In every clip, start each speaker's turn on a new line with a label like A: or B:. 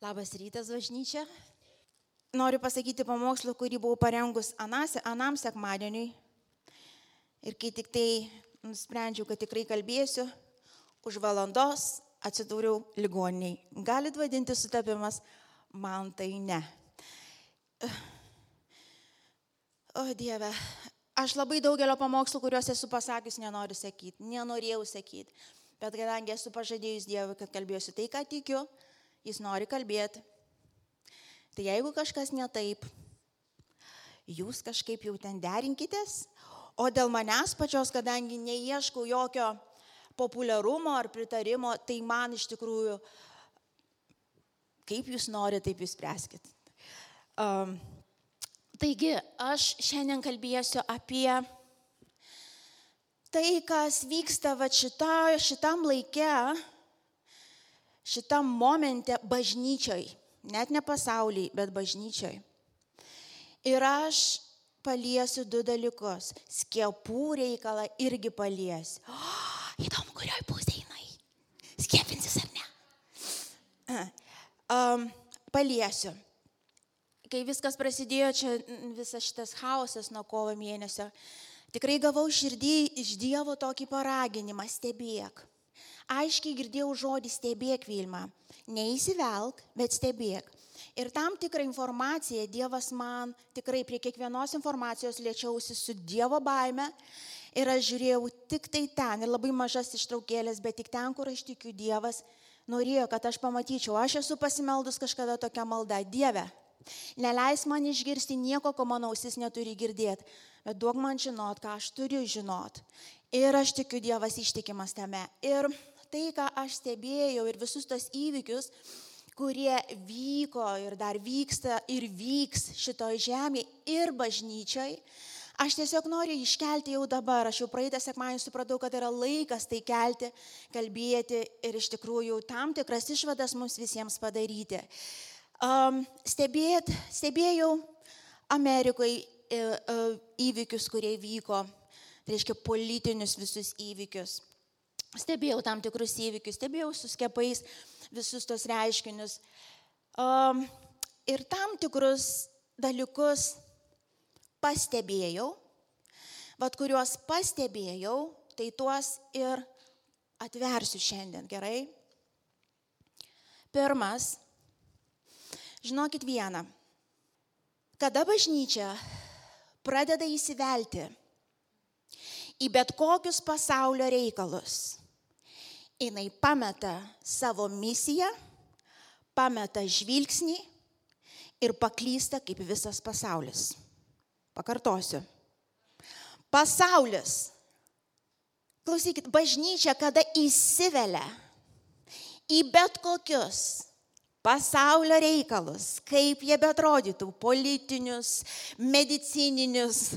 A: Labas rytas, bažnyčia. Noriu pasakyti pamokslą, kurį buvau parengus anas, anam sekmadieniui. Ir kai tik tai nusprendžiau, kad tikrai kalbėsiu, už valandos atsidūriau ligoniniai. Galit vadinti sutapimas, man tai ne. O Dieve, aš labai daugelio pamokslų, kuriuos esu pasakius, nenoriu sakyti, nenorėjau sakyti. Bet kadangi esu pažadėjus Dievui, kad kalbėsiu tai, ką tikiu, jis nori kalbėti. Tai jeigu kažkas ne taip, jūs kažkaip jau ten derinkitės, o dėl manęs pačios, kadangi neieškau jokio populiarumo ar pritarimo, tai man iš tikrųjų, kaip jūs norite, taip jūs spręskit. Um, taigi, aš šiandien kalbėsiu apie tai, kas vyksta va šita, šitam laikė, šitam momente bažnyčioj, net ne pasauliai, bet bažnyčioj. Ir aš paliesiu du dalykus. Skiepų reikalą irgi paliesiu. Oh, įdomu, kurioje pusėje jinai. Skiepinsis ar ne? Um, paliesiu. Kai viskas prasidėjo, čia visas šitas chaosas nuo kovo mėnesio, tikrai gavau širdį iš Dievo tokį paraginimą - stebėk aiškiai girdėjau žodį stebėk Vilma. Neįsivelk, bet stebėk. Ir tam tikrą informaciją Dievas man tikrai prie kiekvienos informacijos lėčiausi su Dievo baime. Ir aš žiūrėjau tik tai ten, ir labai mažas ištraukėlės, bet tik ten, kur aš tikiu Dievas, norėjo, kad aš pamatyčiau. Aš esu pasimeldus kažkada tokią maldą. Dieve, neleis man išgirsti nieko, ko mano ausis neturi girdėti, bet duok man žinot, ką aš turiu žinot. Ir aš tikiu Dievas ištikimas tame. Ir tai, ką aš stebėjau ir visus tos įvykius, kurie vyko ir dar vyksta ir vyks šitoje žemėje ir bažnyčiai, aš tiesiog noriu iškelti jau dabar. Aš jau praeitą sekmadienį supratau, kad yra laikas tai kelti, kalbėti ir iš tikrųjų tam tikras išvadas mums visiems padaryti. Um, stebėt, stebėjau Amerikoje įvykius, kurie vyko, tai reiškia politinius visus įvykius stebėjau tam tikrus įvykius, stebėjau su skepais visus tos reiškinius. Um, ir tam tikrus dalykus pastebėjau, vad kuriuos pastebėjau, tai tuos ir atversiu šiandien, gerai? Pirmas, žinokit vieną. Kada bažnyčia pradeda įsivelti į bet kokius pasaulio reikalus, jinai pameta savo misiją, pameta žvilgsnį ir paklysta kaip visas pasaulis. Pakartosiu. Pasaulis. Klausykit, bažnyčia, kada įsivelia į bet kokius pasaulio reikalus, kaip jie betrodytų, politinius, medicininius.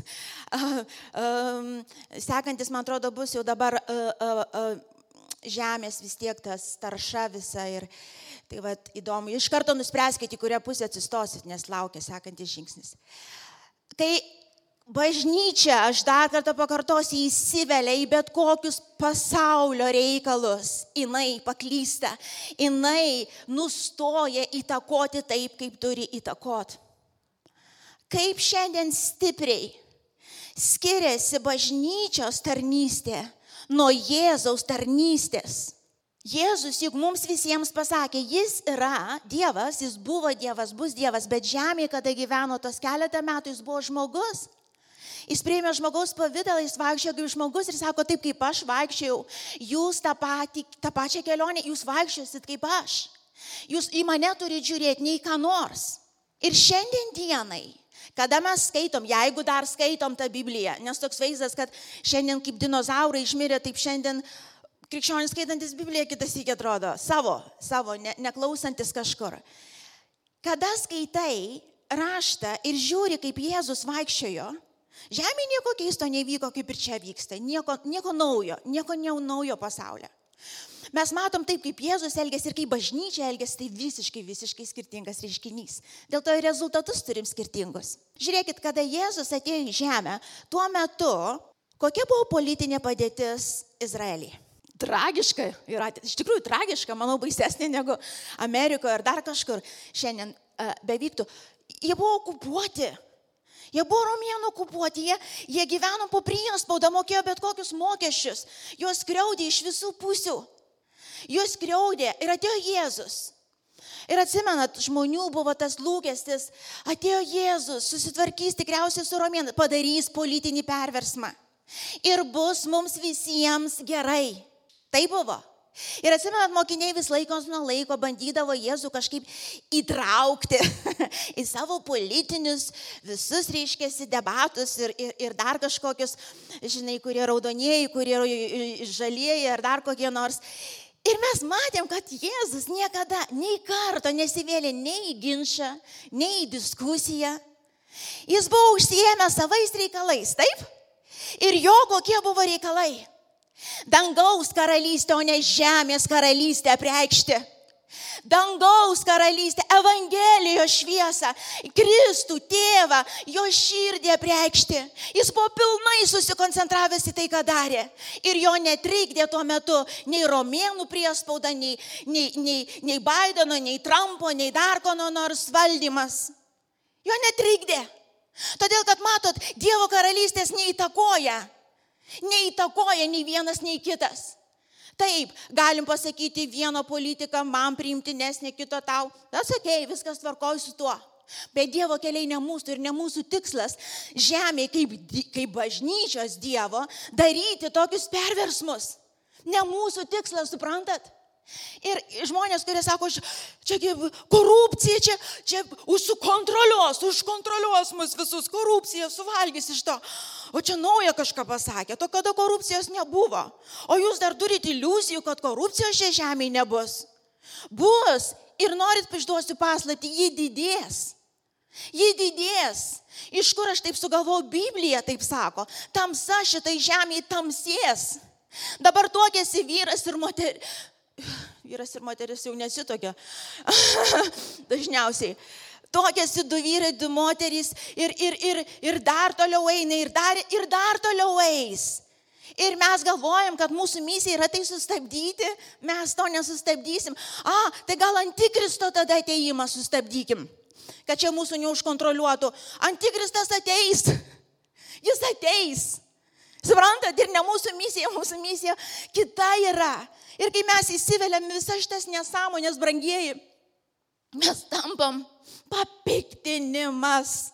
A: Uh, uh, sekantis, man atrodo, bus jau dabar uh, žemės vis tiek tas tarša visa ir tai va įdomu. Iš karto nuspręskite, į kurią pusę atsistosit, nes laukia sekantis žingsnis. Kai bažnyčia, aš dar kartą pakartosiu, įsivelia į bet kokius pasaulio reikalus, jinai paklysta, jinai nustoja įtakoti taip, kaip turi įtakoti. Kaip šiandien stipriai skiriasi bažnyčios tarnystė nuo Jėzaus tarnystės. Jėzus juk mums visiems pasakė, jis yra Dievas, jis buvo Dievas, bus Dievas, bet žemėje, kada gyveno tos keletą metų, jis buvo žmogus. Jis prieimė žmogaus pavydalą, jis vaikščiojo kaip žmogus ir sako, taip kaip aš vaikščiojau, jūs tą, patį, tą pačią kelionę, jūs vaikščiosit kaip aš. Jūs į mane turite žiūrėti, nei ką nors. Ir šiandien dienai Kada mes skaitom, jeigu dar skaitom tą Bibliją, nes toks vaizdas, kad šiandien kaip dinozaurai išmirė, taip šiandien krikščionis skaitantis Bibliją kitas įkė atrodo savo, savo, ne, neklausantis kažkur. Kada skaitai raštą ir žiūri, kaip Jėzus vaikščiojo, žemė nieko keisto nevyko, kaip ir čia vyksta, nieko, nieko naujo, nieko naujo pasaulio. Mes matom taip, kaip Jėzus elgėsi ir kaip bažnyčia elgėsi, tai visiškai, visiškai skirtingas reiškinys. Dėl to ir rezultatus turim skirtingus. Žiūrėkit, kada Jėzus atėjo į žemę, tuo metu kokia buvo politinė padėtis Izraelyje. tragiška yra, iš tikrųjų tragiška, manau, baisesnė negu Amerikoje ar dar kažkur šiandien uh, bevyktų. Jie buvo okupuoti. Jie buvo romėnų okupuoti, jie, jie gyveno po priespaudą, mokėjo bet kokius mokesčius, juos skriaudė iš visų pusių. Juos skriaudė ir atėjo Jėzus. Ir atsimenat, žmonių buvo tas lūkestis, atėjo Jėzus, susitvarkys tikriausiai su romėnais, padarys politinį perversmą. Ir bus mums visiems gerai. Tai buvo. Ir atsimenat, mokiniai vis laikos nuo laiko bandydavo Jėzų kažkaip įtraukti į savo politinius visus, reiškėsi, debatus ir, ir, ir dar kažkokius, žinai, kurie raudonieji, kurie žalieji ar dar kokie nors. Ir mes matėm, kad Jėzus niekada nei karto nesivėlė nei į ginčą, nei į diskusiją. Jis buvo užsiemęs savais reikalais, taip? Ir jo kokie buvo reikalai? Dangaus karalystė, o ne žemės karalystė apreikšti dangaus karalystę, Evangelijos šviesą, Kristų, tėvą, jo širdį apreikšti. Jis buvo pilnai susikoncentravęs į tai, ką darė. Ir jo netrikdė tuo metu nei romėnų priespauda, nei, nei, nei, nei Bideno, nei Trumpo, nei dar ko nors valdymas. Jo netrikdė. Todėl, kad matot, Dievo karalystės neįtakoja. Neįtakoja nei vienas, nei kitas. Taip, galim pasakyti vieną politiką, man priimtinesnė, kito tau. Tas sakėjai, viskas tvarkoju su tuo. Bet Dievo keliai ne mūsų ir ne mūsų tikslas žemėje kaip, kaip bažnyčios Dievo daryti tokius perversmus. Ne mūsų tikslas, suprantat? Ir žmonės, kurie sako, čia korupcija, čia, čia užsukontroliuos, užkontroliuos mus visus, korupcija suvalgys iš to. O čia nauja kažką pasakė, to kada korupcijos nebuvo. O jūs dar turite iliuzijų, kad korupcijos šia žemėje nebus. Bus ir norit išduosiu paslapti, ji didės. Ji didės. Iš kur aš taip sugalvojau, Biblija taip sako, tamsa šitai žemėje tamsės. Dabar tokiasi vyras ir moteris vyras ir moteris jau nesitokia. Dažniausiai. Tokiasi du vyrai, du moterys ir, ir, ir, ir dar toliau eina, ir dar, ir dar toliau eis. Ir mes galvojam, kad mūsų misija yra tai sustabdyti, mes to nesustabdysim. A, tai gal antikristo tada ateimą sustabdykim, kad čia mūsų neužkontroliuotų. Antikristas ateis, jis ateis. Suprantat, ir ne mūsų misija, mūsų misija kita yra. Ir kai mes įsiveliam visas šitas nesąmonės, brangieji, mes tampam papiktinimas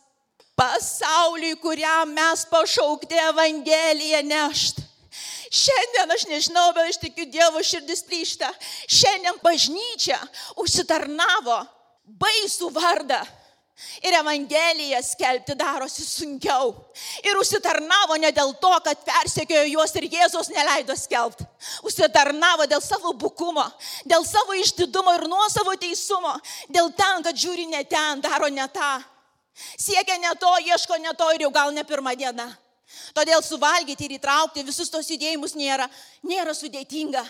A: pasauliui, kuriam mes pašaukti Evangeliją nešti. Šiandien aš nežinau, bet aš tikiu Dievo širdis plyšta. Šiandien bažnyčia užsitarnavo baisų vardą Ir Evangeliją skelbti darosi sunkiau. Ir užsitarnavo ne dėl to, kad persekiojo juos ir Jėzus neleido skelbti. Užsitarnavo dėl savo bukumo, dėl savo išdidumo ir nuo savo teisumo, dėl ten, kad žiūri ne ten, daro ne tą. Siekia ne to, ieško ne to ir jau gal ne pirmą dieną. Todėl suvalgyti ir įtraukti visus tos judėjimus nėra, nėra sudėtinga.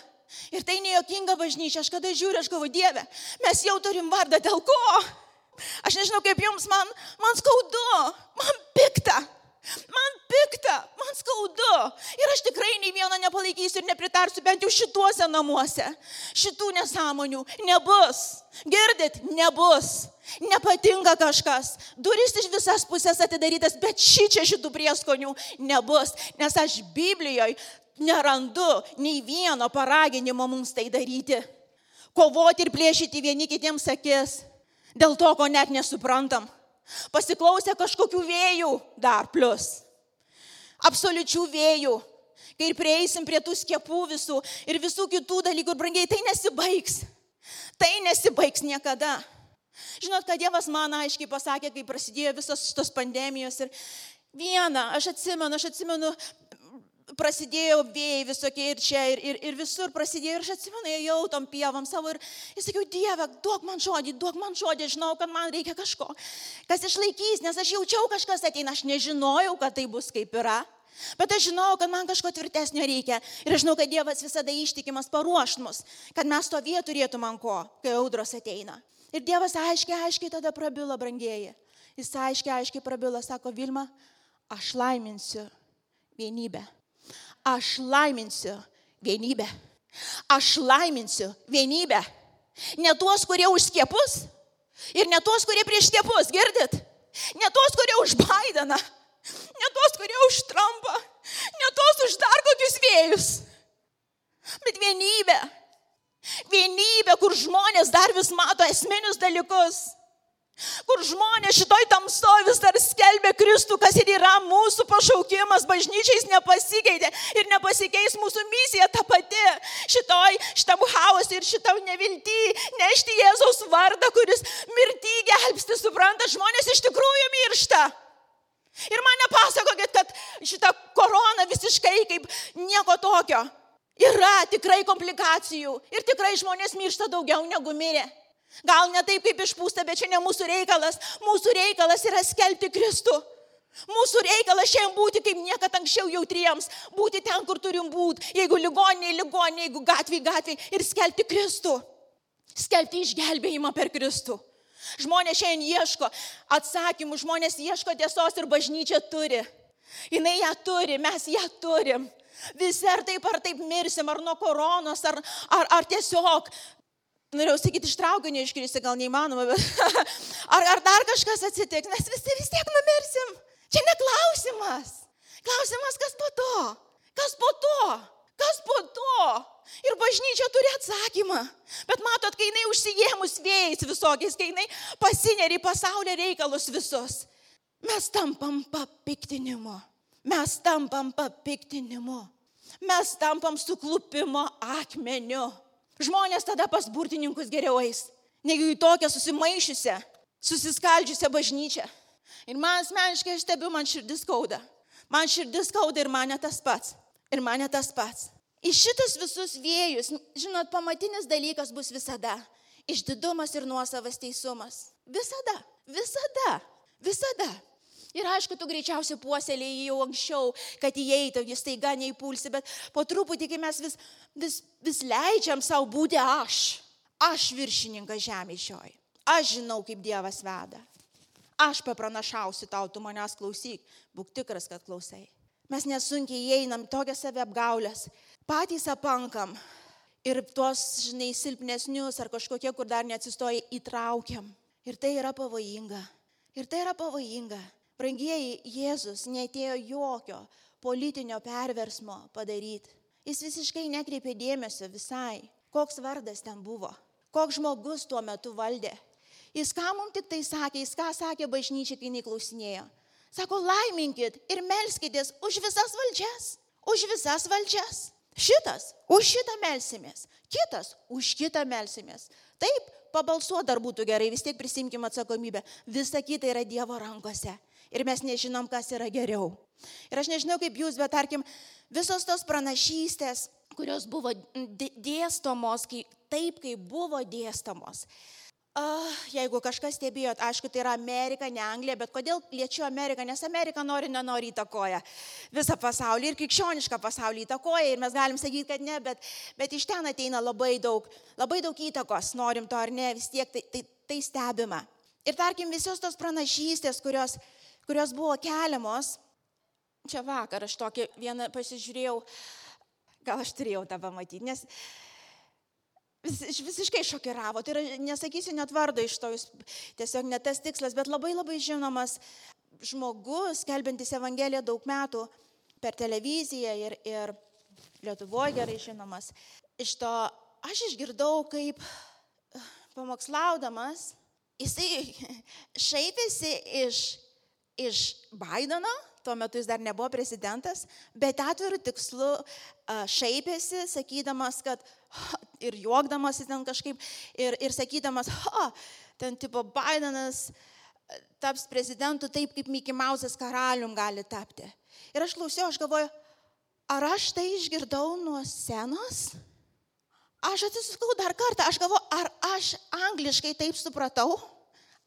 A: Ir tai nejokinga bažnyčia, aš kada žiūriu, aš galvoju, Dieve, mes jau turim vardą dėl ko? Aš nežinau kaip jums, man, man skaudu, man pikta. Man pikta, man skaudu. Ir aš tikrai nei vieno nepalaikysiu ir nepritarsiu bent jau šituose namuose. Šitų nesąmonių nebus. Girdit, nebus. Nepatinka kažkas. Duris iš visas pusės atidarytas, bet ši čia šitų prieskonių nebus. Nes aš Biblijoje nerandu nei vieno paraginimo mums tai daryti. Kovoti ir plėšyti vieni kitiems akis Dėl to, ko net nesuprantam. Pasiklausę kažkokių vėjų dar plus. Absoliučių vėjų. Kai prieisim prie tų skiepų visų ir visų kitų dalykų, brangiai, tai nesibaigs. Tai nesibaigs niekada. Žinot, kad Dievas man aiškiai pasakė, kai prasidėjo visos šitos pandemijos ir vieną, aš atsimenu, aš atsimenu prasidėjo vėjai visokie ir čia, ir, ir, ir visur prasidėjo. Ir aš atsimenu, ėjau tom pievom savo ir, ir sakiau, Dieve, duok man žodį, duok man žodį, žinau, kad man reikia kažko, kas išlaikys, nes aš jaučiau kažkas ateina, aš nežinojau, kad tai bus kaip yra. Bet aš žinau, kad man kažko tvirtesnio reikia. Ir aš žinau, kad Dievas visada ištikimas paruošt mus, kad mes to vietų turėtum man ko, kai audros ateina. Ir Dievas aiškiai, aiškiai tada prabilo, brangieji. Jis aiškiai, aiškiai prabilo, sako, Vilma, aš laiminsiu vienybę aš laiminsiu vienybę. Aš laiminsiu vienybę. Ne tuos, kurie už skiepus ir ne tuos, kurie prieš skiepus, girdit? Ne tuos, kurie už Bideną, ne tuos, kurie už Trumpą, ne tuos už dar kokius vėjus, bet vienybė. Vienybė, kur žmonės dar vis mato esminius dalykus kur žmonės šitoj tamsoje vis dar skelbia Kristų, kas ir yra mūsų pašaukimas, bažnyčiais nepasikeitė ir nepasikeis mūsų misija ta pati. Šitoj, šitam chaosui ir šitam nevilti nešti Jėzaus vardą, kuris mirti gelbsti, supranta, žmonės iš tikrųjų miršta. Ir man nepasakokit, kad šita korona visiškai kaip nieko tokio. Yra tikrai komplikacijų ir tikrai žmonės miršta daugiau negu mirė. Gal ne taip kaip išpūsta, bet čia ne mūsų reikalas. Mūsų reikalas yra skelbti Kristų. Mūsų reikalas šiandien būti kaip niekada anksčiau jautriems, būti ten, kur turim būti, jeigu ligoniniai, ligoniniai, jeigu gatviai, gatviai ir skelbti Kristų. Skelbti išgelbėjimą per Kristų. Žmonės šiandien ieško atsakymų, žmonės ieško tiesos ir bažnyčia turi. Jis ją turi, mes ją turim. Visi ar taip ar taip mirsim, ar nuo koronos, ar, ar, ar tiesiog Norėjau sakyti, iš traukinio iškristi gal neįmanoma, bet ar, ar dar kažkas atsitiks, mes visi vis tiek numirsim. Čia neklausimas. Klausimas, kas po to? Kas po to? Kas po to? Ir bažnyčia turi atsakymą. Bet matot, kai jinai užsijėmus vėjais visokiais, kai jinai pasineri pasaulio reikalus visus, mes tampam papiktinimu. Mes tampam papiktinimu. Mes tampam suklupimo akmeniu. Žmonės tada pas burtininkus geriau eis, negu į tokią susimaišusią, susiskaldžiusią bažnyčią. Ir man asmeniškai aš stebiu, man širdis skauda. Man širdis skauda ir mane tas pats. Ir mane tas pats. Į šitus visus vėjus, žinot, pamatinis dalykas bus visada. Išdidumas ir nuosavas teisumas. Visada. Visada. Visada. Ir aišku, tu greičiausiai puoselėjai jau anksčiau, kad įeitų, jis taiga neįpulsi, bet po truputį, kai mes vis, vis, vis leidžiam savo būti aš, aš viršininkas žemė šioj, aš žinau, kaip Dievas veda, aš papranašausiu tau, tu manęs klausyk, būk tikras, kad klausai. Mes nesunkiai įeinam tokią save apgaulės, patys apankam ir tuos, žinai, silpnesnius ar kažkokie, kur dar neatsistoja, įtraukiam. Ir tai yra pavojinga. Ir tai yra pavojinga. Brangieji, Jėzus netėjo jokio politinio perversmo padaryti. Jis visiškai nekreipė dėmesio visai, koks vardas ten buvo, koks žmogus tuo metu valdė. Jis ką mums tik tai sakė, jis ką sakė bažnyčiai, kai neklausinėjo. Sako, laiminkit ir melskitės už visas valdžias, už visas valdžias. Šitas, už šitą melsimės, kitas, už kitą melsimės. Taip, pabalsuot dar būtų gerai, vis tiek prisimkim atsakomybę. Visa kita yra Dievo rankose ir mes nežinom, kas yra geriau. Ir aš nežinau kaip jūs, bet tarkim, visos tos pranašystės, kurios buvo dėstomos kai, taip, kaip buvo dėstomos. Uh, jeigu kažkas stebėjot, aišku, tai yra Amerika, ne Anglija, bet kodėl liečiu Ameriką, nes Amerika nori, nenori įtakoja visą pasaulį ir krikščionišką pasaulį įtakoja ir mes galim sakyti, kad ne, bet, bet iš ten ateina labai daug, labai daug įtakos, norim to ar ne, vis tiek tai, tai, tai stebima. Ir tarkim, visos tos pranašystės, kurios, uh, kurios buvo keliamos. Čia vakar aš tokį vieną pasižiūrėjau, gal aš turėjau tą pamatyti, nes vis, visiškai šokiravo. Tai yra, nesakysiu net vardo iš to, jūs tiesiog ne tas tikslas, bet labai labai žinomas žmogus, kelbintis Evangeliją daug metų per televiziją ir, ir Lietuvoje gerai žinomas. Iš to aš išgirdau, kaip pamokslaudamas, jisai šaipėsi iš iš Bideno, tuo metu jis dar nebuvo prezidentas, bet atvirų tikslų šaipėsi, sakydamas, kad ir juokdamas ten kažkaip, ir, ir sakydamas, ha, ten tipo Bidenas taps prezidentu taip, kaip Mickey Mouse'as karalium gali tapti. Ir aš klausiau, aš galvoju, ar aš tai išgirdau nuo senos? Aš atsisukau dar kartą, aš galvoju, ar aš angliškai taip supratau?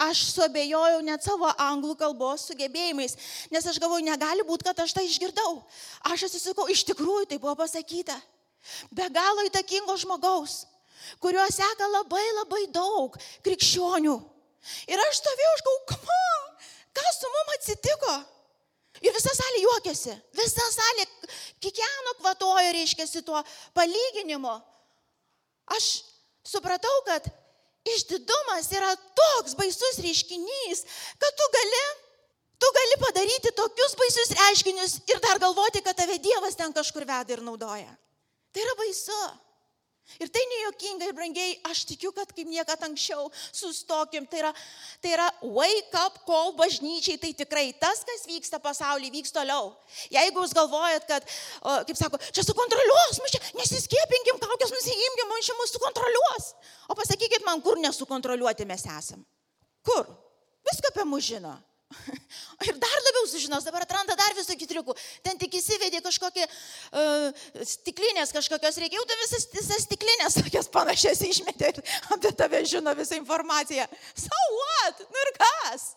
A: Aš suabejojau net savo anglų kalbos sugebėjimais, nes aš galvoju, negali būti, kad aš tai išgirdau. Aš atsisukau, iš tikrųjų tai buvo pasakyta. Be galo įtakingo žmogaus, kurio seka labai labai daug krikščionių. Ir aš stovėjau, aš galvoju, kam, kas su mum atsitiko? Ir visa salė juokėsi, visa salė kiekvieno kvatojo, reiškia, tuo palyginimu aš supratau, kad išdidumas yra toks baisus reiškinys, kad tu gali, tu gali padaryti tokius baisius reiškinius ir dar galvoti, kad tave Dievas ten kažkur veda ir naudoja. Tai yra baisu. Ir tai nejuokinga ir brangiai, aš tikiu, kad kaip niekada anksčiau sustokim. Tai yra, tai yra wake up call bažnyčiai, tai tikrai tas, kas vyksta pasaulyje, vyks toliau. Jeigu jūs galvojat, kad, o, kaip sako, čia sukontroliuos, mes čia nesiskiepinkim, kaukės nusijimkim, man čia mūsų sukontroliuos. O pasakykit man, kur nesukontroliuoti mes esam. Kur? Viską apie mus žino. Ir dar labiau sužinos, dabar atranda dar visokių triukų. Ten tik įsivedė kažkokie uh, stiklinės kažkokios reikia, jau tu visas, visas stiklinės tokias panašias išmetė ir apie tave žino visą informaciją. So what? Nu ir kas?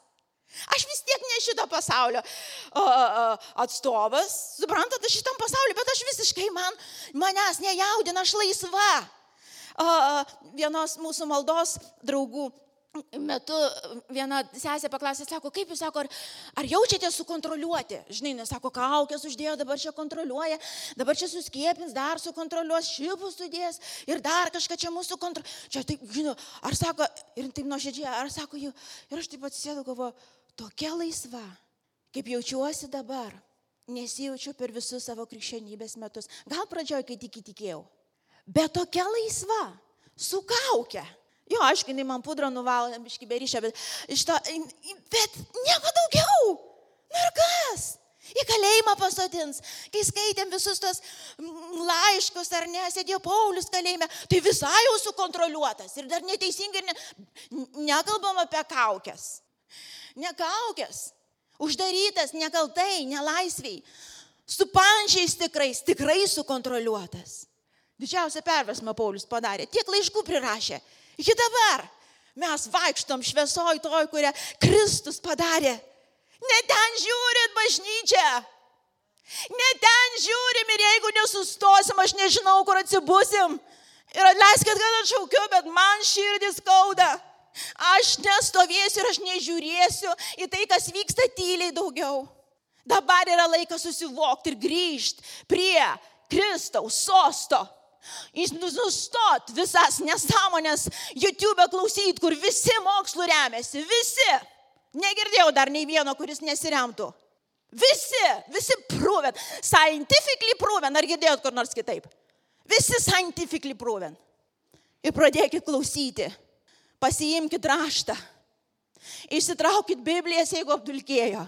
A: Aš vis tiek ne šito pasaulio uh, uh, atstovas, suprantat, aš šitam pasauliu, bet aš visiškai man, manęs nejaudina, aš laisva. Uh, vienos mūsų maldos draugų metu viena sesė paklausė, sako, kaip jūs sako, ar, ar jaučiate sukontroliuoti? Žinai, nesako, kaukės uždėjo, dabar čia kontroliuoja, dabar čia suskiepins, dar sukontroliuos, šipus sudės ir dar kažką čia mūsų kontroliuoja. Čia taip, žinau, ar sako, ir taip nuoširdžiai, ar sako, jų, ir aš taip atsisėdu, galvoju, tokia laisva, kaip jaučiuosi dabar, nesijaučiu per visus savo krikščionybės metus. Gal pradžioj, kai tik įtikėjau, bet tokia laisva, su kaukia. Jo, aišku, jinai man pudrą nuvalo, biški beryšę, bet, to, bet nieko daugiau. Nu ir kas? Į kalėjimą pasodins. Kai skaitėm visus tos laiškus, ar ne, sėdėjo Paulius kalėjime, tai visai jau sukontroliuotas. Ir dar neteisingai ne, nekalbam apie kaukės. Nekaukės. Uždarytas, nekaltai, nelaisviai. Su pančiais tikrais, tikrai sukontroliuotas. Didžiausią perversmą Paulius padarė. Tiek laiškų prirašė. Iki dabar mes vaikštom šviesoj toj, kurią Kristus padarė. Ne ten žiūrit bažnyčią. Ne ten žiūrim ir jeigu nesustosim, aš nežinau, kur atsibusim. Ir atleiskit, kad aš šaukiu, bet man širdis skauda. Aš nestovėsiu ir aš nežiūrėsiu į tai, kas vyksta tyliai daugiau. Dabar yra laikas susivokti ir grįžti prie Kristaus sosto. Jis nustot visas nesąmonės YouTube klausyt, kur visi mokslų remiasi, visi. Negirdėjau dar nei vieno, kuris nesiremtų. Visi, visi proven, scientifically proven, ar girdėjot kur nors kitaip? Visi scientifically proven. Ir pradėkit klausyti, pasiimkite raštą, išsitraukit Biblijas, jeigu apdulkėjo.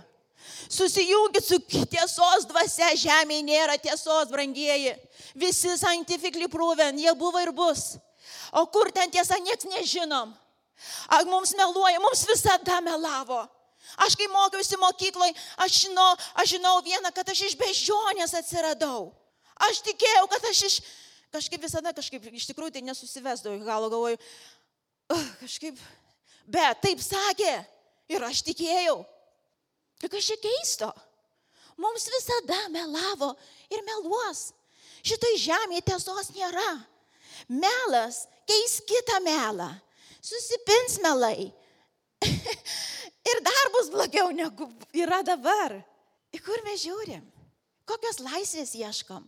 A: Susijungit su tiesos dvasia, žemėje nėra tiesos, brangieji. Visi scientifically proven, jie buvo ir bus. O kur ten tiesa, nieks nežinom. Ar mums meluoja, mums visada melavo. Aš kai mokiausi mokykloje, aš žinau, aš žinau vieną, kad aš iš bežionės atsiradau. Aš tikėjau, kad aš iš... Kažkaip visada, kažkaip iš tikrųjų tai nesusivesdavau, gal galvoju, uh, kažkaip, bet taip sakė ir aš tikėjau. Kas čia keisto? Mums visada melavo ir meluos. Šitoj žemėje tiesos nėra. Melas keis kitą melą. Susipins melai. ir dar bus blogiau negu yra dabar. Į kur mes žiūrim? Kokios laisvės ieškom?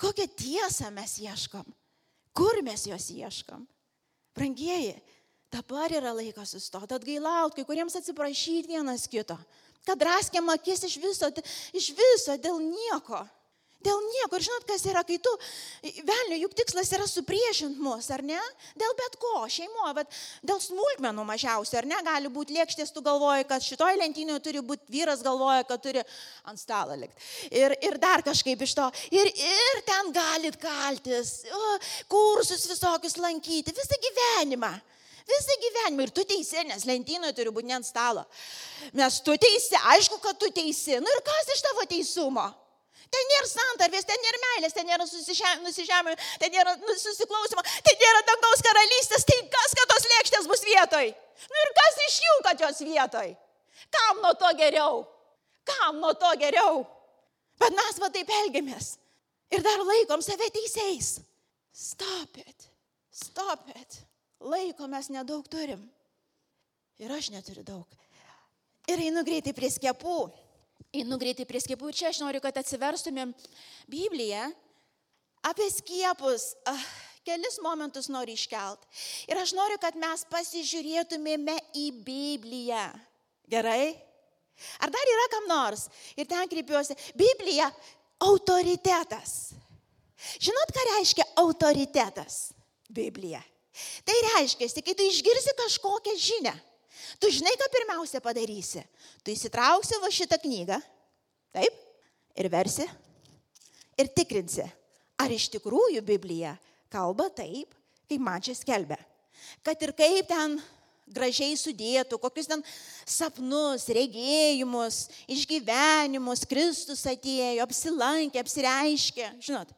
A: Kokią tiesą mes ieškom? Kur mes jos ieškom? Brangieji, dabar yra laikas sustoti, atgailauti, kai kuriems atsiprašyti vienas kito kad draskėm akis iš viso, iš viso dėl nieko. Dėl nieko. Ir žinot, kas yra, kai tu, velnio, juk tikslas yra supriešinti mus, ar ne? Dėl bet ko, šeimoje, bet dėl smulkmenų mažiausiai, ar ne? Gali būti lėkštės, tu galvoji, kad šitoje lentynoje turi būti vyras, galvoja, kad turi ant stalo likti. Ir, ir dar kažkaip iš to. Ir, ir ten galit kaltis, kursus visokius lankyti, visą gyvenimą. Visą gyvenimą ir tu teisi, nes lentynoje turi būti ne ant stalo. Nes tu teisi, aišku, kad tu teisi. Nu ir kas iš tavo teisumo? Ten nėra santarvės, ten nėra meilės, ten nėra nusižemė, ten nėra nu, susiklausimo, ten nėra dangaus karalystės. Tai kas, kad tos lėkštės bus vietoj? Nu ir kas iš jų, kad jos vietoj? Kam nuo to geriau? Kam nuo to geriau? Bet mes va taip elgiamės. Ir dar laikom save teisėjais. Stop it. Stop it. Laiko mes nedaug turim. Ir aš neturiu daug. Ir einu greitai prie skiepų. Einu greitai prie skiepų. Čia aš noriu, kad atsiverstumėm Bibliją apie skiepus. Ah, kelis momentus noriu iškelt. Ir aš noriu, kad mes pasižiūrėtumėme į Bibliją. Gerai? Ar dar yra kam nors? Ir ten kreipiuosi. Biblija - autoritetas. Žinot, ką reiškia autoritetas? Biblija. Tai reiškia, kai tu išgirsi kažkokią žinią, tu žinai, ką pirmiausia padarysi. Tu įsitrauksi va šitą knygą, taip, ir versi, ir tikrinsi, ar iš tikrųjų Biblija kalba taip, kaip man čia skelbia. Kad ir kaip ten gražiai sudėtų, kokius ten sapnus, regėjimus, išgyvenimus Kristus atėjo, apsilankė, apsireiškė, žinot.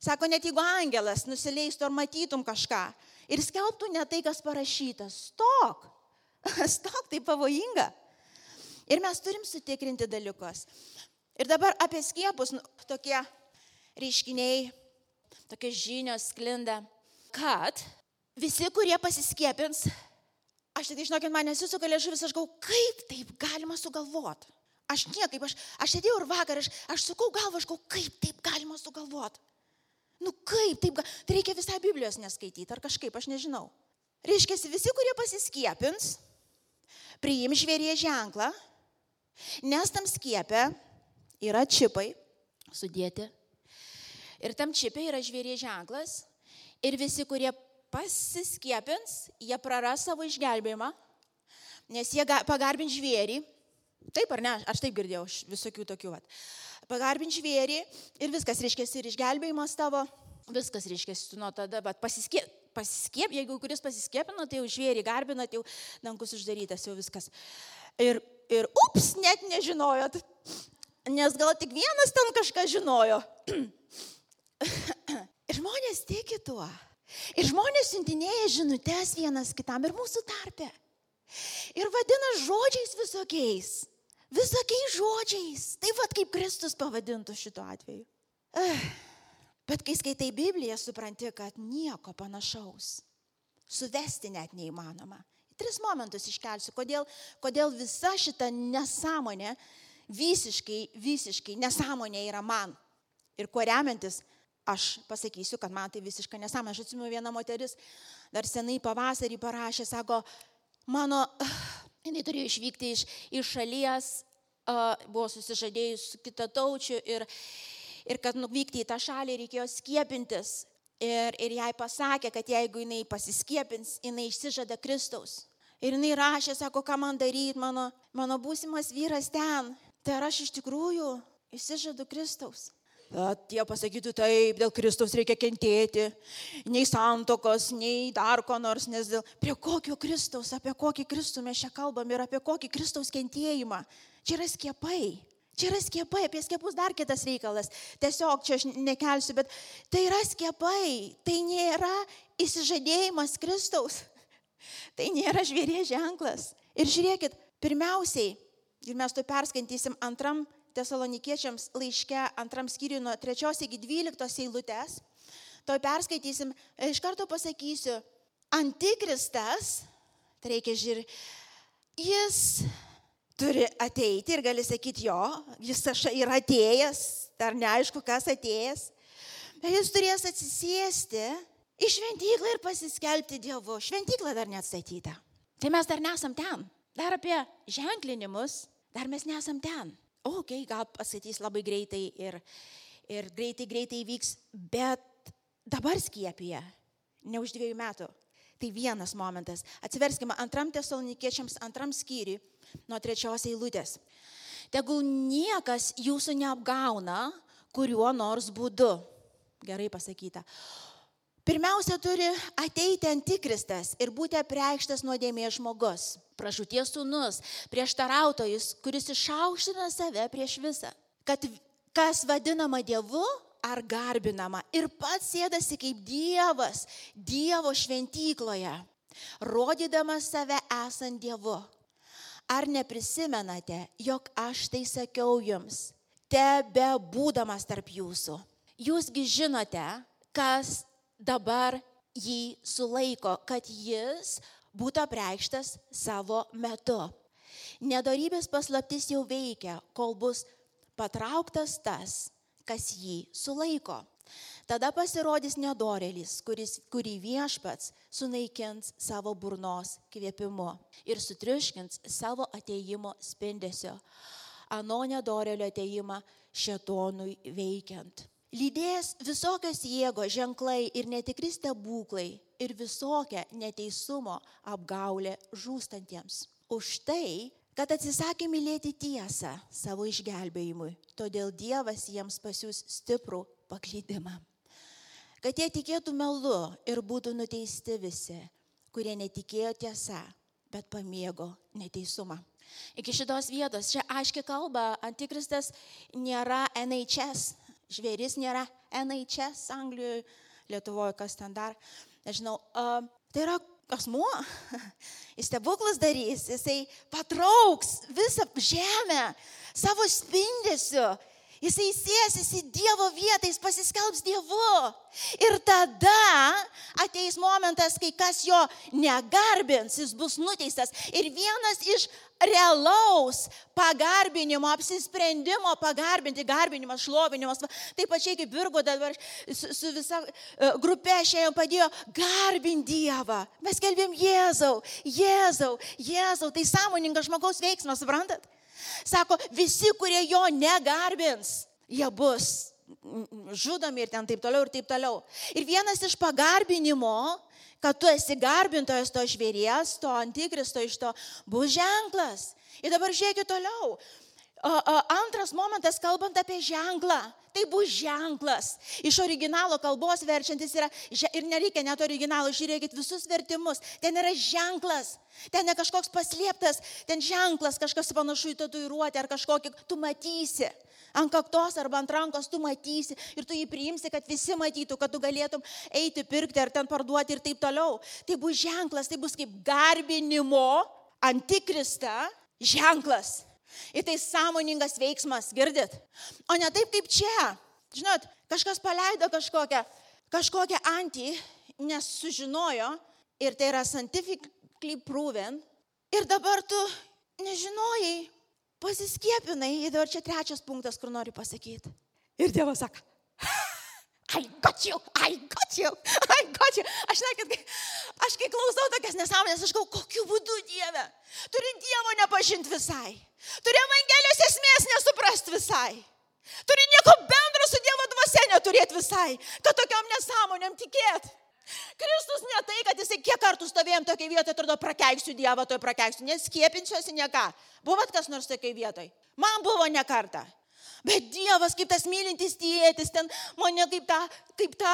A: Sako, net jeigu angelas nusileistų ar matytum kažką ir skelbtų ne tai, kas parašyta, stok, stok, tai pavojinga. Ir mes turim sutikrinti dalykus. Ir dabar apie skiepus nu, tokie reiškiniai, tokios žinios sklinda, kad visi, kurie pasiskiepins, aš tik žinokit, man nesisuka liežuvis, aš gau, kaip taip galima sugalvoti. Aš niekaip, aš, aš sėdėjau ir vakar, aš, aš sukau galvą, aš gau, kaip taip galima sugalvoti. Nu kaip taip, tai reikia visą Biblijos neskaityti ar kažkaip, aš nežinau. Reiškia, visi, kurie pasiskiepins, priim žvėrie ženklą, nes tam skiepė yra čipai sudėti. Ir tam čipai yra žvėrie ženklas. Ir visi, kurie pasiskiepins, jie praras savo išgelbėjimą, nes jie pagarbins žvėrį. Taip ar ne, aš taip girdėjau, visokių tokių. Vat. Pagarbins žvėrį ir viskas, reiškia, ir išgelbėjimas tavo, viskas, reiškia, nuo tada, bet pasiskiep, pasiskiep, jeigu kuris pasiskiepino, tai jau žvėrį garbinat, jau dangus uždarytas, jau viskas. Ir, ir ups, net nežinojot, nes gal tik vienas ten kažką žinojo. Ir žmonės tiki tuo. Ir žmonės siuntinėja žinutės vienas kitam ir mūsų tarpe. Ir vadina žodžiais visokiais. Visokiais žodžiais. Tai vad kaip Kristus pavadintų šituo atveju. Bet kai skaitai Bibliją, supranti, kad nieko panašaus. Suvesti net neįmanoma. Tris momentus iškelsiu, kodėl, kodėl visa šita nesąmonė visiškai, visiškai nesąmonė yra man. Ir kuo remiantis Aš pasakysiu, kad man tai visiškai nesąmonė. Aš atsimenu vieną moteris, dar senai pavasarį parašė, sako, mano, jinai turėjo išvykti iš, iš šalies, uh, buvo susižadėjus su kitataučiu ir, ir kad nuvykti į tą šalį reikėjo skiepintis. Ir, ir jai pasakė, kad jeigu jinai pasiskiepins, jinai išsižada Kristaus. Ir jinai rašė, sako, ką man daryti, mano, mano būsimas vyras ten. Tai ar aš iš tikrųjų išsižadu Kristaus? Tie pasakytų taip, dėl Kristaus reikia kentėti, nei santokos, nei dar ko nors, nes dėl... Prie kokio Kristaus, apie kokį Kristų mes čia kalbam ir apie kokį Kristaus kentėjimą. Čia yra skiepai. Čia yra skiepai, apie skiepus dar kitas reikalas. Tiesiog čia aš nekelsiu, bet tai yra skiepai. Tai nėra įsižadėjimas Kristaus. Tai nėra žvėrė ženklas. Ir žiūrėkit, pirmiausiai, ir mes to perskaitysim antram tesalonikiečiams laiške antram skyriui nuo 3 iki 12 eilutės. To perskaitysim, iš karto pasakysiu, antikristas, tai reikia žiūrėti, jis turi ateiti ir gali sakyti jo, jis yra atėjęs, dar neaišku, kas atėjęs, bet jis turės atsisėsti į šventyklą ir pasiskelbti Dievu. Šventykla dar neatstatyta. Tai mes dar nesam ten. Dar apie ženklinimus, dar mes nesam ten okei, okay, gal pasakys labai greitai ir, ir greitai, greitai įvyks, bet dabar skiepija, ne už dviejų metų. Tai vienas momentas. Atsiverskime antram tesalonikiečiams, antram skyriui, nuo trečios eilutės. Tegul niekas jūsų neapgauna kuriuo nors būdu. Gerai pasakyta. Pirmiausia, turi ateiti antikristas ir būti apreikštas nuodėmės žmogus, pražūties sūnus, prieštarautojus, kuris išaukština save prieš visą. Kad kas vadinama Dievu ar garbinama ir pats sėdasi kaip Dievas Dievo šventykloje, rodydamas save esant Dievu. Ar neprisimenate, jog aš tai sakiau jums, tebe būdamas tarp jūsų? Jūsgi žinote, kas dabar jį sulaiko, kad jis būtų apreikštas savo metu. Nedarybės paslaptis jau veikia, kol bus patrauktas tas, kas jį sulaiko. Tada pasirodys nedorelis, kuris, kurį viešpats sunaikins savo burnos kvėpimu ir sutriuškins savo ateimo spindesio. Ano nedorelio ateimą šetonui veikiant. Lydės visokios jėgos, ženklai ir netikri stebuklai ir visokia neteisumo apgaulė žūstantiems. Už tai, kad atsisakė mylėti tiesą savo išgelbėjimui, todėl Dievas jiems pasiūs stiprų paklydimą. Kad jie tikėtų melu ir būtų nuteisti visi, kurie netikėjo tiesą, bet pamėgo neteisumą. Iki šitos vietos čia aiškiai kalba, antikristas nėra NHS, žvėris nėra NHS Anglijoje, Lietuvoje, kas ten dar, nežinau, uh, tai yra asmuo, jis stebuklus darys, jisai patrauks visą žemę savo spindesiu, jisai sėsis į Dievo vietą, jis pasiskelbs Dievu. Ir tada ateis momentas, kai kas jo negarbins, jis bus nuteistas. Ir vienas iš realaus pagarbinimo, apsisprendimo pagarbinti, garbinimas, šlovinimas. Taip pačiai kaip Virgo dabar su, su visa e, grupė šiandien padėjo garbinti Dievą. Mes kelbėm Jėzau, Jėzau, Jėzau. Tai sąmoningas žmogaus veiksmas, suprantat? Sako, visi, kurie jo negarbins, jie bus žudomi ir ten taip toliau ir taip toliau. Ir vienas iš pagarbinimo, kad tu esi garbintojas to žvėries, to antikristo iš to, bus ženklas. Ir dabar žiūrėkit toliau. Antras momentas, kalbant apie ženklą, tai bus ženklas. Iš originalo kalbos verčiantis yra, ir nereikia net originalo, žiūrėkit visus vertimus, ten yra ženklas, ten ne kažkoks paslėptas, ten ženklas, kažkas panašu į tatuiruotę ar kažkokį, tu matysi. Ant kaktos arba ant rankos tu matysi ir tu jį priimsi, kad visi matytų, kad tu galėtum eiti pirkti ar ten parduoti ir taip toliau. Tai bus ženklas, tai bus kaip garbinimo antikrista ženklas. Ir tai sąmoningas veiksmas, girdit? O ne taip kaip čia. Žinot, kažkas paleido kažkokią, kažkokią antį, nes sužinojo ir tai yra scientifically proven. Ir dabar tu nežinojai, pasiskiepinai. Ir dabar čia trečias punktas, kur noriu pasakyti. Ir Dievas sako, I got you, I got you, I got you. Aš nekit, aš kai klausau tokias nesąmonės, aš galvoju, kokiu būdu Dieve. Turi Dievo nepažinti visai. Turi Evangelijos esmės nesuprast visai. Turi nieko bendro su Dievo dvasia neturėti visai, kad tokiam nesąmonėm tikėti. Kristus ne tai, kad jisai kiek kartų stovėjom tokiai vietoje, atrodo, prakeiksiu Dievą, toj prakeiksiu, neskiepinsiuosi nieką. Buvot kas nors tokiai vietoj? Man buvo ne kartą. Bet Dievas, kaip tas mylintis tėtis, ten mane kaip tą, kaip tą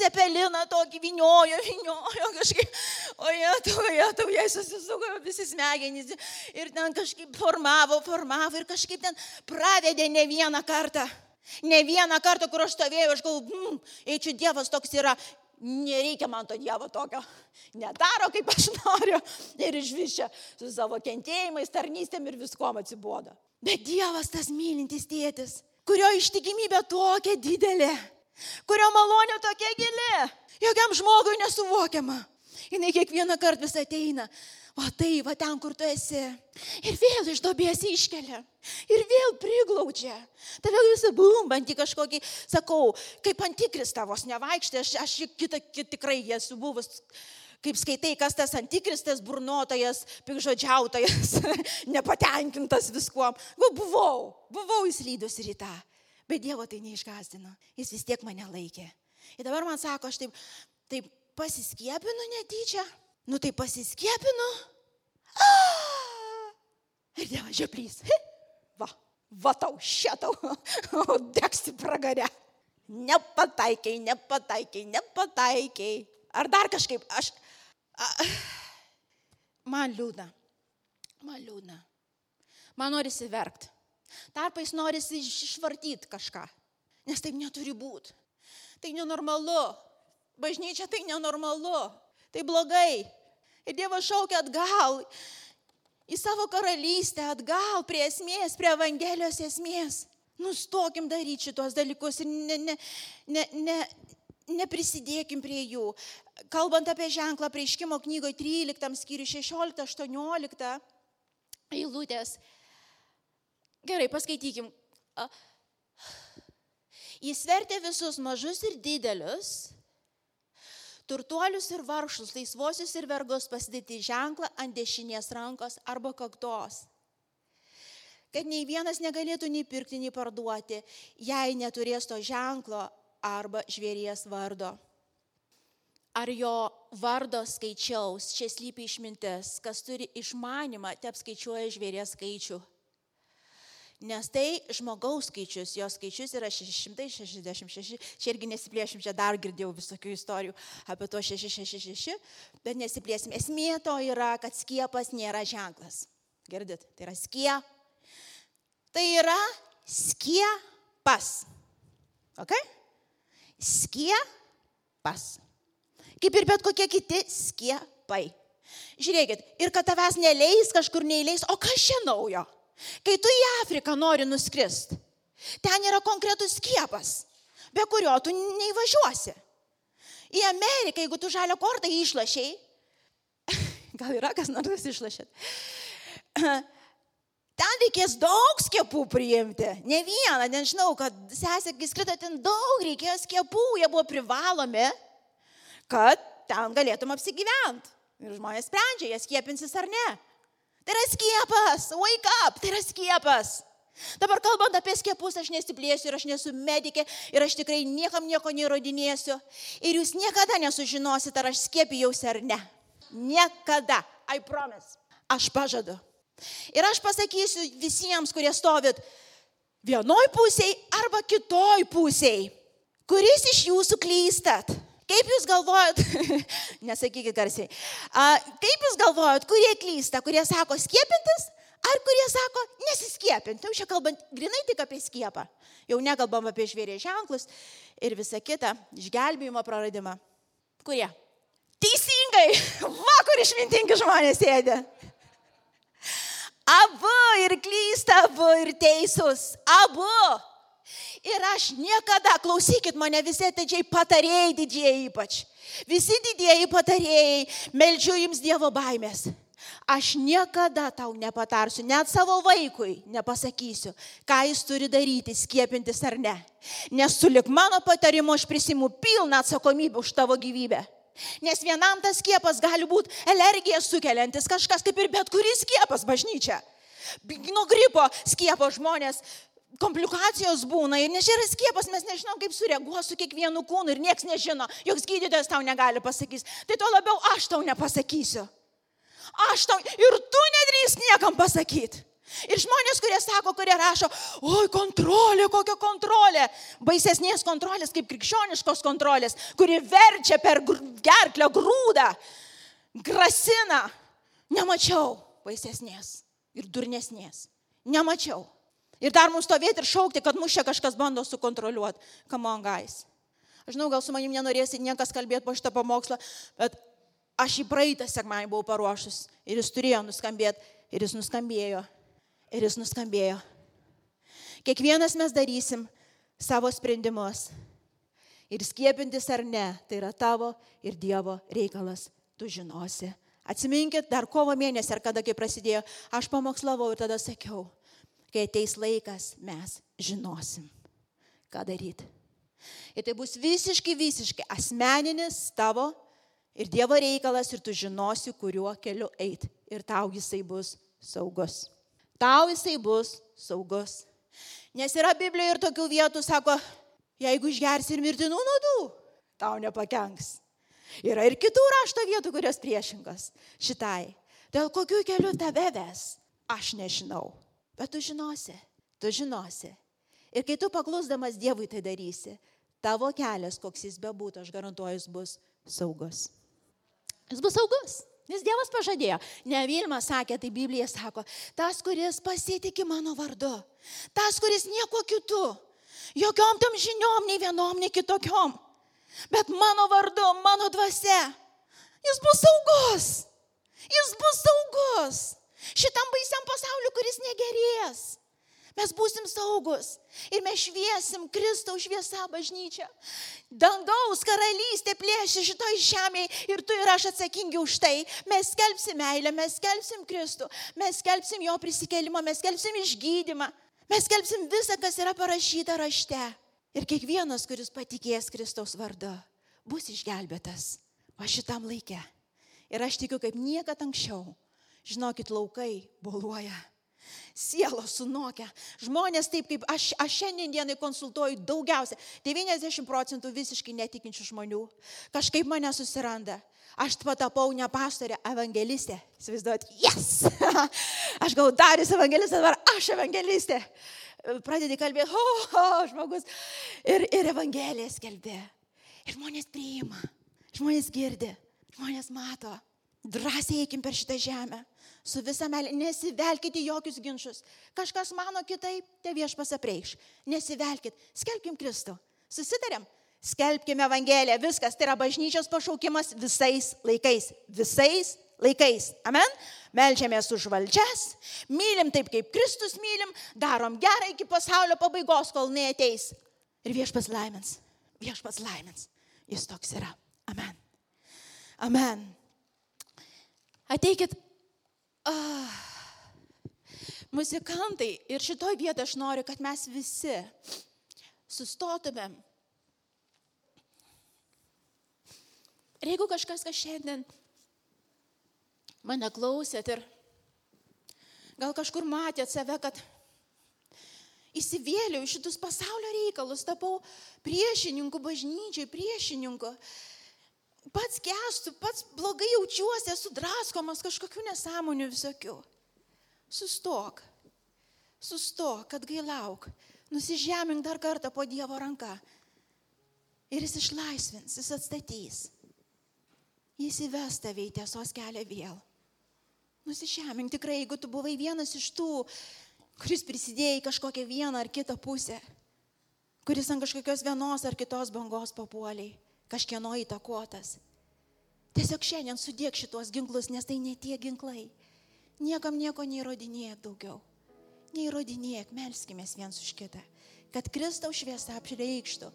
A: cepeliną tokį viniojo, viniojo kažkaip, o jie, tu, jie, tu, jie susisuko visi smegenys ir ten kažkaip formavo, formavo ir kažkaip ten pravedė ne vieną kartą. Ne vieną kartą, kur aš stovėjau, aš galvoju, mm, eičiau Dievas toks yra, nereikia man to Dievo tokio. Nedaro, kaip aš noriu. Ir išvišia su savo kentėjimais, tarnystėm ir viskom atsibodo. Bet Dievas tas mylintis tėtis, kurio ištikimybė tokia didelė, kurio malonė tokia gili, jokiam žmogui nesuvokiama. Jis kiekvieną kartą vis ateina. O tai, va ten, kur tu esi. Ir vėl iš dobės iškelia. Ir vėl priglaudžia. Tave visą bumbantį kažkokį, sakau, kaip antikris tavos nevaikštė, aš, aš kitą, kitą tikrai esu buvus kaip skaitai, kas tas antikristas, burnotojas, pikžodžiautojas, nepatenkintas viskuom. Va, buvau, buvau įslydus rytą, bet Dievo tai neišgazdino, jis vis tiek mane laikė. Ir dabar man sako, aš taip, taip pasiskiepinu netyčia, nu tai pasiskiepinu. Ir Dievas žioplys. Va, va tau, šitau, degsi pragarę. Nepataikiai, nepataikiai, nepataikiai. Ar dar kažkaip, aš, Man liūdna. Man liūdna. Man norisi verkti. Tarpais norisi išvartyti kažką. Nes taip neturi būti. Tai nenormalu. Bažnyčia tai nenormalu. Tai blogai. Ir Dievas šaukia atgal į savo karalystę, atgal prie esmės, prie Evangelijos esmės. Nustokim daryti šitos dalykus ir ne, ne, ne, ne, neprisidėkim prie jų. Kalbant apie ženklą prieškimo knygoje 13 skyriui 16-18 eilutės. Gerai, paskaitykim. Jis vertė visus mažus ir didelius, turtuolius ir vargšus, laisvosius ir vergus pasidėti ženklą ant dešinės rankos arba kaktos. Kad nei vienas negalėtų nei pirkti, nei parduoti, jei neturės to ženklo arba žvėries vardo. Ar jo vardo skaičiaus, čia slypi išmintis, kas turi išmanimą, te apskaičiuoja žvėries skaičių. Nes tai žmogaus skaičius, jo skaičius yra 666, čia irgi nesiplėšim, čia dar girdėjau visokių istorijų apie to 666, bet nesiplėsim. Esmė to yra, kad skiepas nėra ženklas. Girdit, tai yra skie. Tai yra skiepas. Ok? Skiepas. Kaip ir bet kokie kiti skiepai. Žiūrėkit, ir kad tavęs neleis, kažkur neįleis, o kas čia naujo? Kai tu į Afriką nori nuskrist, ten yra konkretus skiepas, be kurio tu neįvažiuosi. Į Ameriką, jeigu tu žalio kortą išlašiai, gal yra kas nors išlašėt, ten reikės daug skiepų priimti. Ne vieną, nežinau, kad sesė, kai skrido ten daug reikėjo skiepų, jie buvo privalomi, kad ten galėtum apsigyventi. Ir žmonės sprendžia, jie skiepinsis ar ne. Tai yra skiepas, wake up, tai yra skiepas. Dabar kalbant apie skiepus, aš nesiplėsiu ir aš nesu medikė ir aš tikrai niekam nieko neįrodinėsiu. Ir jūs niekada nesužinosit, ar aš skiepijausi ar ne. Niekada. I promise. Aš pažadu. Ir aš pasakysiu visiems, kurie stovit vienoj pusėje arba kitoj pusėje, kuris iš jūsų klystat. Kaip jūs galvojat, nesakykit garsiai, a, kaip jūs galvojat, kurie klysta, kurie sako skiepintis, ar kurie sako nesiskiepinti, jau čia kalbant grinai tik apie skiepą, jau nekalbam apie žvėrės ženklus ir visą kitą, išgelbėjimo praradimą. Kurie? Teisingai, va kur išmintingi žmonės sėdė. Abu ir klysta, abu ir teisūs, abu. Ir aš niekada, klausykit mane visi atidžiai patarėjai didieji ypač. Visi didieji patarėjai, melčiu jums Dievo baimės. Aš niekada tau nepatarsiu, net savo vaikui nepasakysiu, ką jis turi daryti, skiepintis ar ne. Nes sulik mano patarimu aš prisimu pilną atsakomybę už tavo gyvybę. Nes vienam tas skiepas gali būti alergiją sukeliantis kažkas, kaip ir bet kuris skiepas bažnyčia. Nuo gripo skiepo žmonės komplikacijos būna ir nes čia yra skiepas, mes nežinom, kaip sureaguos su kiekvienu kūnu ir niekas nežino, joks gydytojas tau negali pasakyti. Tai tuo labiau aš tau nepasakysiu. Aš tau ir tu nedrįsk niekam pasakyti. Ir žmonės, kurie sako, kurie rašo, oi, kontrolė, kokia kontrolė. Baisesnės kontrolės kaip krikščioniškos kontrolės, kuri verčia per gerklę grūdą, grasina. Nemačiau baisesnės ir durnesnės. Nemačiau. Ir dar mums stovėti ir šaukti, kad mus čia kažkas bando sukontroliuoti. Come on, guys. Aš žinau, gal su manim nenorėsi niekas kalbėti po šitą pamokslą, bet aš į praeitą sekmąjį buvau paruošus ir jis turėjo nuskambėti ir jis nuskambėjo. Ir jis nuskambėjo. Kiekvienas mes darysim savo sprendimus. Ir skiepintis ar ne, tai yra tavo ir Dievo reikalas, tu žinosi. Atsiminkit, dar kovo mėnesį ar kada, kai prasidėjo, aš pamokslavau ir tada sakiau, kai ateis laikas, mes žinosim, ką daryti. Ir tai bus visiškai, visiškai asmeninis tavo ir Dievo reikalas ir tu žinosi, kuriuo keliu eiti. Ir tau jisai bus saugus. Tau jisai bus saugus. Nes yra Biblijoje ir tokių vietų, sako, jeigu išgersi ir mirtinų nuodų, tau nepakenks. Yra ir kitų rašto vietų, kurios priešingos šitai. Dėl kokių kelių tave ves, aš nežinau. Bet tu žinosi, tu žinosi. Ir kai tu paklusdamas Dievui tai darysi, tavo kelias, koks jis bebūtų, aš garantuoju, jis bus saugus. Jis bus saugus. Nes Dievas pažadėjo. Ne Vilma sakė, tai Biblija sako, tas, kuris pasitikė mano vardu, tas, kuris nieko kitų, jokiom tam žiniom, nei vienom, nei kitokiom, bet mano vardu, mano dvasia, jis bus saugus. Jis bus saugus šitam baisiam pasauliu, kuris negerės. Mes būsim saugus ir mes šviesim Kristaus šviesą bažnyčią. Dangaus karalystė plėši šitoj žemėje ir tu ir aš atsakingi už tai. Mes skelbsim meilę, mes skelbsim Kristų, mes skelbsim jo prisikelimą, mes skelbsim išgydymą, mes skelbsim visą, kas yra parašyta rašte. Ir kiekvienas, kuris patikės Kristaus vardu, bus išgelbėtas. O šitam laikė. Ir aš tikiu, kaip niekada anksčiau. Žinokit, laukai boluoja. Sielos sunokia. Žmonės taip kaip aš, aš šiandien dienai konsultuoju daugiausia. 90 procentų visiškai netikinčių žmonių. Kažkaip mane susiranda. Aš patapau ne pastorė, evangelistė. Įsivaizduot, yes! aš gavau darius evangelistė, dabar aš evangelistė. Pradedi kalbėti, o, oh, oh, žmogus. Ir, ir evangelijas kelbė. Ir žmonės priima, žmonės girdi, žmonės mato. Drąsiai eikim per šitą žemę. Su visa meilė. Nesivelkite į jokius ginčius. Kažkas mano kitaip, te viešpas apreiš. Nesivelkit. Skelbkim Kristų. Susitarėm. Skelbkime Evangeliją. Viskas. Tai yra bažnyčios pašaukimas visais laikais. Visais laikais. Amen. Melžiamės už valdžias. Mylim taip, kaip Kristus mylim. Darom gerą iki pasaulio pabaigos, kol neateis. Ir viešpas laimins. Viešpas laimins. Jis toks yra. Amen. Amen. Ateikit. Ah. Muzikantai, ir šitoj vietoj aš noriu, kad mes visi sustotumėm. Ir jeigu kažkas, kas šiandien mane klausėt ir gal kažkur matėt save, kad įsivėliau šitus pasaulio reikalus, tapau priešininku bažnyčiai, priešininku, pats kestu, pats blogai jaučiuosi, esu draskomas kažkokių nesąmonių visokių. Sustok, sustok, kad gailauk, nusižemink dar kartą po Dievo ranką. Ir jis išlaisvins, jis atstatys. Jis įves tave į tiesos kelią vėl. Nusižemink tikrai, jeigu tu buvai vienas iš tų, kuris prisidėjo į kažkokią vieną ar kitą pusę, kuris ant kažkokios vienos ar kitos bangos papuoliai kažkieno įtakotas. Tiesiog šiandien sudėk šitos ginklus, nes tai ne tie ginklai. Niekam nieko neįrodinėk daugiau. Neįrodinėk, melskimės viens už kitą. Kad Kristaus šviesa apreikštų,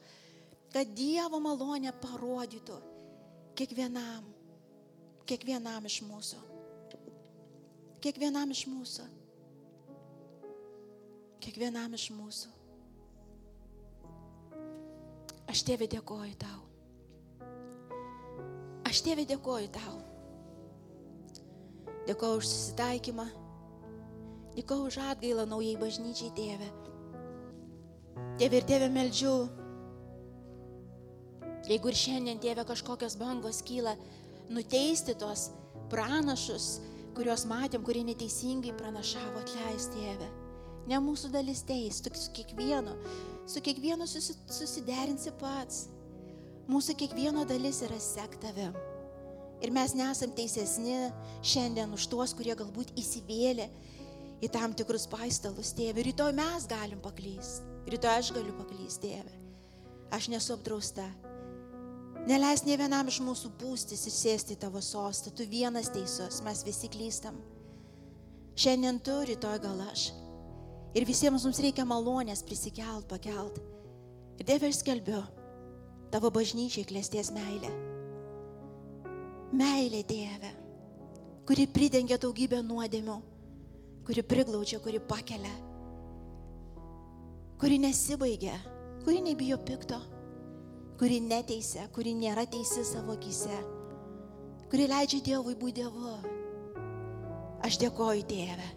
A: kad Dievo malonė parodytų kiekvienam, kiekvienam iš mūsų. Kiekvienam iš mūsų. Kiekvienam iš mūsų. Aš tėvė dėkoju tau. Aš tėvė dėkoju tau. Dėkoju už susitaikymą. Dėkoju už atgailą naujai bažnyčiai, tėvė. Tėvė ir tėvė meldžiu. Jeigu ir šiandien tėvė kažkokios bangos kyla, nuteisti tos pranašus, kuriuos matėm, kurie neteisingai pranašavo, atleis tėvė. Ne mūsų dalis teis, tu su kiekvienu, su kiekvienu susi, susiderinsi pats. Mūsų kiekvieno dalis yra sektavim. Ir mes nesam teisesni šiandien už tuos, kurie galbūt įsivėlė į tam tikrus paistalus, tėvė. Rytoj mes galim paklysti. Rytoj aš galiu paklysti, tėvė. Aš nesu apdrausta. Neleis ne vienam iš mūsų pūstis ir sėsti į tavo sostą. Tu vienas teisus, mes visi klystam. Šiandien tu, rytoj gal aš. Ir visiems mums reikia malonės prisikelt, pakelt. Ir Dieve aš skelbiu, tavo bažnyčiai klėsties meilė. Meilė Dieve, kuri pridengia daugybę nuodėmių, kuri priglaudžia, kuri pakelia, kuri nesibaigia, kuri nebijo pikto, kuri neteisia, kuri nėra teisi savo akise, kuri leidžia Dievui būti Dievu. Aš dėkoju Dieve.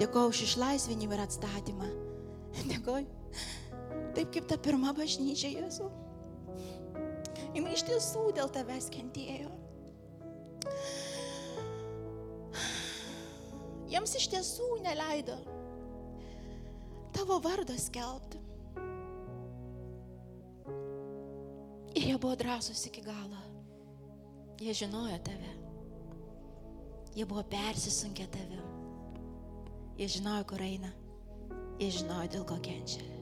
A: Dėkoju už išlaisvinimą ir atstatymą. Dėkoju. Taip kaip ta pirma bažnyčia Jėzau. Jis iš tiesų dėl tavęs kentėjo. Jiems iš tiesų neleido tavo vardą skelbti. Ir jie buvo drąsūs iki galo. Jie žinojo tave. Jie buvo persisunkę tave. Jie žinojo, kur eina. Jie žinojo, dėl ko kenčia.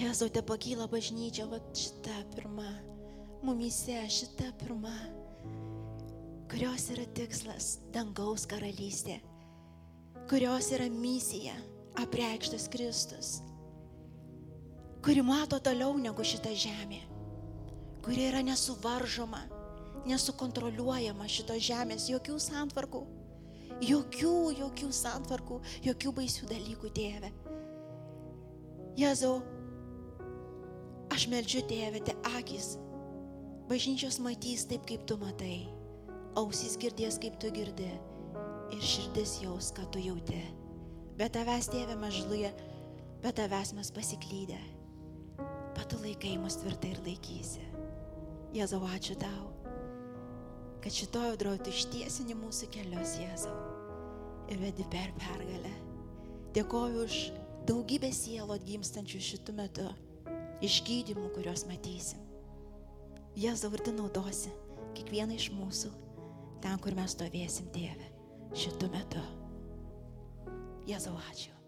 A: Jėzau, te pakyla bažnyčia, va šita pirma, mumyse šita pirma, kurios yra tikslas dangaus karalystė, kurios yra misija apreikštas Kristus, kuri mato toliau negu šita žemė, kuri yra nesuvaržoma, nesukontroliuojama šito žemės, jokių santvarkų, jokių, jokių santvarkų, jokių baisių dalykų, tėve. Jėzau, Aš meldžiu tėvę, te akis. Bažnyčios matys taip, kaip tu matai. Ausys girdės, kaip tu girdi. Ir širdis jaus, ką tu jauti. Bet tavęs tėvė mažluje, bet tavęs mes pasiklydę. Bet tu laikai mus tvirtai ir laikysi. Jėzau, ačiū tau, kad šitoje audroje tu ištiesini mūsų kelius, Jėzau. Ir vedi per pergalę. Dėkoju už daugybę sielų atgimstančių šitų metų, išgydymų, kuriuos matysim. Jėzau, ir tu naudosi kiekvieną iš mūsų ten, kur mes stovėsim, tėve, šitų metų. Jėzau, ačiū.